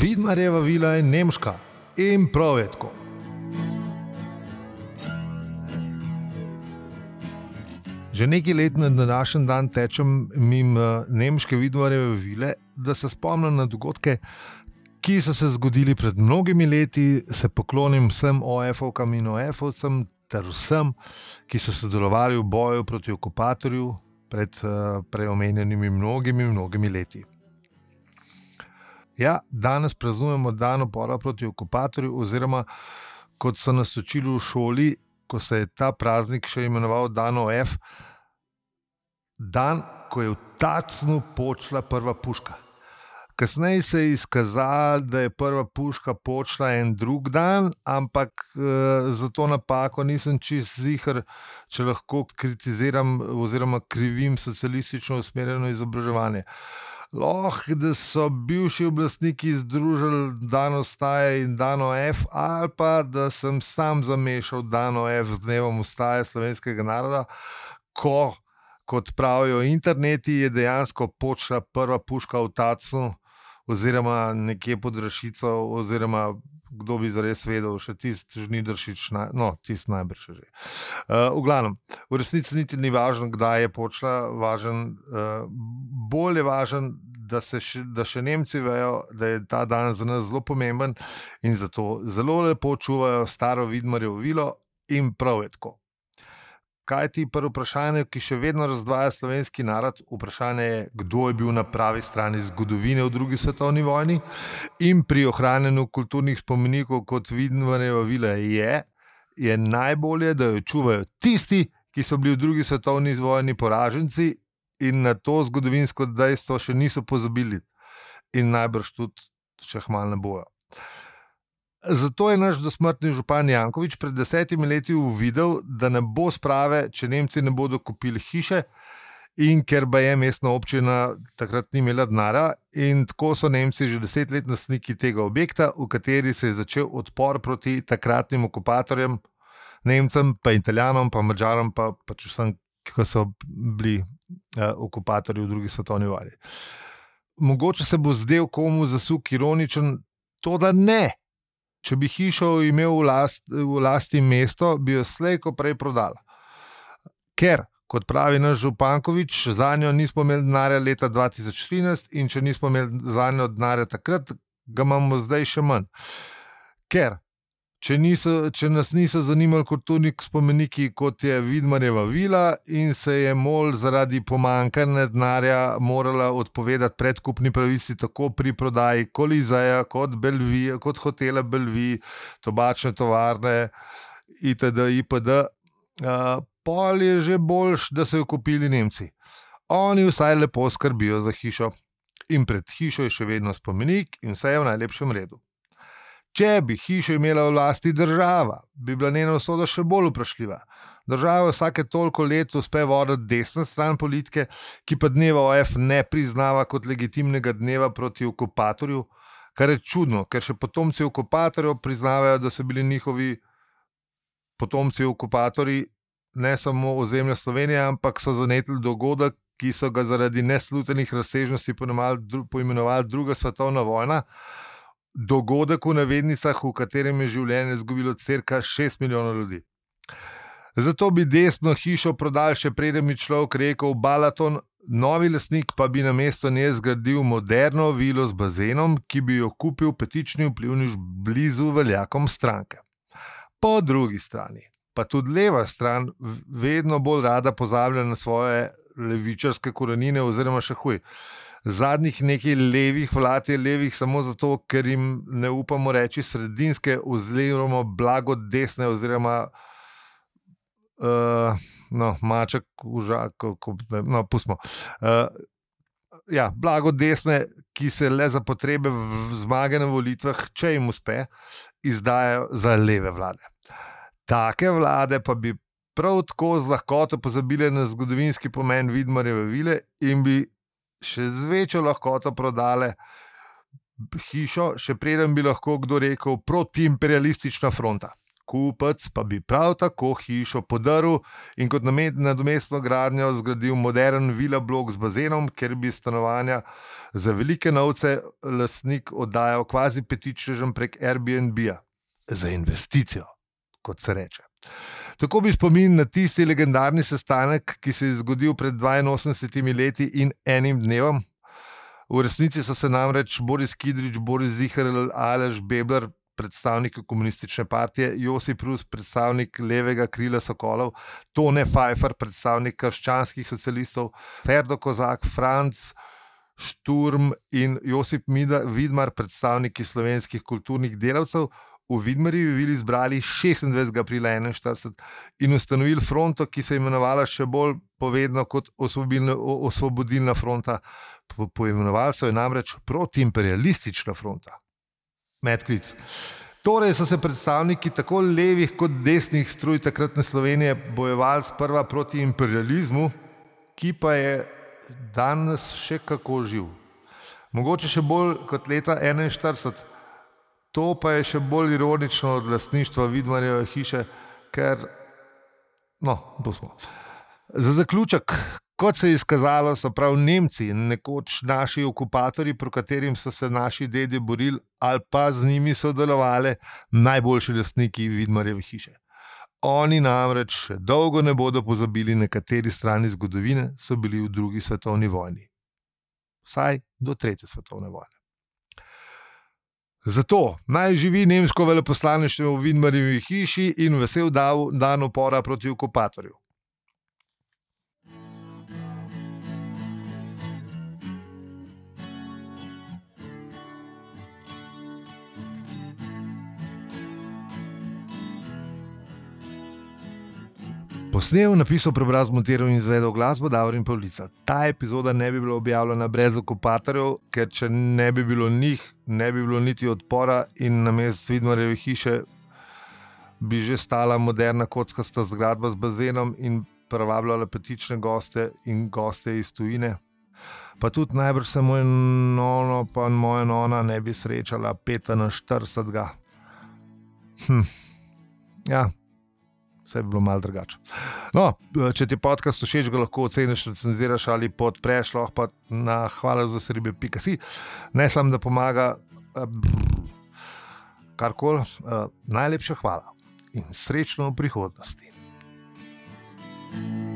Vidmarjeva vila je nemška in pravetko. Že nekaj let na današnji dan tečem mimo nemške vidmarjeve vile, da se spomnim na dogodke, ki so se zgodili pred mnogimi leti, se poklonim vsem OF-ovkam in OF-ovcem ter vsem, ki so sodelovali v boju proti okupatorju pred uh, preomenjenimi mnogimi, mnogimi leti. Ja, danes praznujemo dan upora proti okupatorju, oziroma kot so nas učili v šoli, ko se je ta praznik še imenoval Dan OF, dan, ko je v Tacnu počela prva puška. Kasneje se je izkazalo, da je prva puška počela en drug dan, ampak e, za to napako nisem čist zihar, če lahko kritiziram oziroma krivim socialistično usmerjeno izobraževanje. Lahko, da so bivši oblastniki združili Dano Staje in Dano F, ali pa da sem sam zamešal Dano F z dnevom ustaje slovenskega naroda, ko, kot pravijo interneti, je dejansko počela prva puška v Tacu, oziroma nekje pod Rašico, oziroma kdo bi zares vedel, še tisti žnidršič, no, tisti najbrž že. Uh, v glavnem, v resnici niti ni važno, kdaj je počela, važen, uh, bolj je važen, da, še, da še Nemci vejo, da je ta dan za nas zelo pomemben in zato zelo lepo čuvajo staro vidmarjevo vilo in prav je tako. Kaj ti prvo vprašanje, ki še vedno razdvaja slovenski narod? Vprašanje je, kdo je bil na pravi strani zgodovine v drugi svetovni vojni in pri ohranjanju kulturnih spomenikov, kot vidimo, vile je, je najbolje, da jo čuvajo tisti, ki so bili v drugi svetovni vojni poraženci in na to zgodovinsko dejstvo še niso pozabili, in najbrž tudi še hmalo ne bojo. Zato je naš dosmrtni župan Jankovič pred desetimi leti uvidel, da ne bo sprave, če Nemci ne bodo kupili hiše, in ker pa je mestna občina takrat ni imela denara, in tako so Nemci že deset let nasniki tega objekta, v kateri se je začel odpor proti takratnim okupatorjem, Nemcem, pa Italijanom, pa Mačarom, pa pač vsem, ki so bili uh, okupatorji v drugi svetovni vojni. Mogoče se bo zdel komu zasuk ironičen, to da ne. Če bi hišo imel v, last, v lasti mesto, bi jo slejko prej prodal. Ker, kot pravi naš Župankovič, za njo nismo imeli denarja leta 2013 in če nismo imeli za njo denarja takrat, ga imamo zdaj še manj. Ker če, niso, če nas niso zanimali kulturni spomeniki, kot je Vidmarjeva vila, in se je MOL zaradi pomankanja denarja morala odpovedati predkupni pravici, tako pri prodaji Kolizaja, kot Belvija, kot hotela Belvi, tobačne tovarne, itd. itd. Uh, pol je že boljš, da so jo kupili Nemci. Oni vsaj lepo skrbijo za hišo. In pred hišo je še vedno spomenik, in vse je v najlepšem redu. Če bi hišo imela v lasti država, bi bila njena usoda še bolj vprašljiva. Država vsake toliko let uspe voditi desno stran politike, ki pa dneva OF ne priznava kot legitimnega dneva proti okupatorju, kar je čudno, ker še potomci okupatorjev priznavajo, da so bili njihovi potomci okupatorji ne samo ozemlja Slovenije, ampak so zanetili dogodek, ki so ga zaradi neslutenih razsežnosti poimenovali druga svetovna vojna dogodek v navednicah, v katerem je življenje izgubilo crka 6 milijonov ljudi. Zato bi desno hišo prodal še preden bi človek rekel Balaton, novi lasnik pa bi na mesto nje zgradil moderno vilo z bazenom, ki bi jo kupil petični vplivniš blizu veljakom stranke. Po drugi strani, pa tudi leva stran, vedno bolj rada pozablja na svoje levičarske korenine, oziroma še huj zadnjih nekaj levih vlad je levih samo zato, ker jim ne upamo reči sredinske, oziroma blago desne, oziroma uh, no, maček, užak, no, pustimo. Uh, ja, blago desne, ki se le za potrebe zmage na volitvah, če jim uspe, izdajo za leve vlade. Take vlade pa bi. Prav tako z lahkoto pozabili na zgodovinski pomen Vidmarjeve vile in bi še z večjo lahkoto prodale hišo, še preden bi lahko kdo rekel protiimperialistična fronta. kupec pa bi prav tako hišo podaril in kot nadomestno gradnjo zgradil modern vila blok z bazenom, ker bi stanovanja za velike novce lastnik oddajal kvazi petičežem prek Airbnb-a za investicijo, kot se reče. Tako bi spomin na tisti legendarni sestanek, ki se je zgodil pred 82 leti in enim dnevom. V resnici so se namreč Boris Kidrič, Boris Zihar, Alež Bebler, predstavniki komunistične partije, Josip Rus, predstavnik levega krila Sokolov, Tone Pfeiffer, predstavnik krščanskih socialistov, Ferdo Kozak, Franc. Šturm in Josip Vidmar, predstavniki slovenskih kulturnih delavcev, v Vidmarju bili izbrali 26. aprila 1941 in ustanovili fronto, ki se je imenovala še bolj povedno kot Osvobodilna fronta. Poimenovali so jo namreč protiimperialistična fronta. Medklic. Torej so se predstavniki tako levih kot desnih struj takratne Slovenije bojevali sprva proti imperializmu, ki pa je danes še kako živ. Mogoče še bolj kot leta 1941, to pa je še bolj ironično od lastništva Vidmarjeve hiše, ker, no, bo smo. Za zaključek, Kot se je izkazalo, so prav Nemci, nekoč naši okupatori, proti katerim so se naši dedje borili, ali pa z njimi sodelovali, najboljši lastniki Vidmarjeve hiše. Oni namreč dolgo ne bodo pozabili, na kateri strani zgodovine so bili v drugi svetovni vojni. Vsaj do tretje svetovne vojne. Zato naj živi nemško veleposlaništvo v Vidmarjevi hiši in vesel dan upora proti okupatorju. Posnel, napisal, prebral, zmontiral in izvedel glasbo, Davor in Pavlica. Ta epizoda ne bi bila objavljena brez okupatorjev, ker če ne bi bilo njih, ne bi bilo niti odpora in na mestu Vidmarjeve hiše bi že stala moderna kockasta zgradba z bazenom in privabljala petične goste in goste iz tujine. Pa tudi najbrž se moj nono, pa moja nona ne bi srečala 45. Hm. Ja vse je bilo malo drugače. No, če ti podcast všeč, ga lahko oceniš, recenziraš ali podpreš, lahko pa na hvala za srebe, pika si. Ne samo, da pomaga, karkoli, najlepša hvala in srečno v prihodnosti. thank you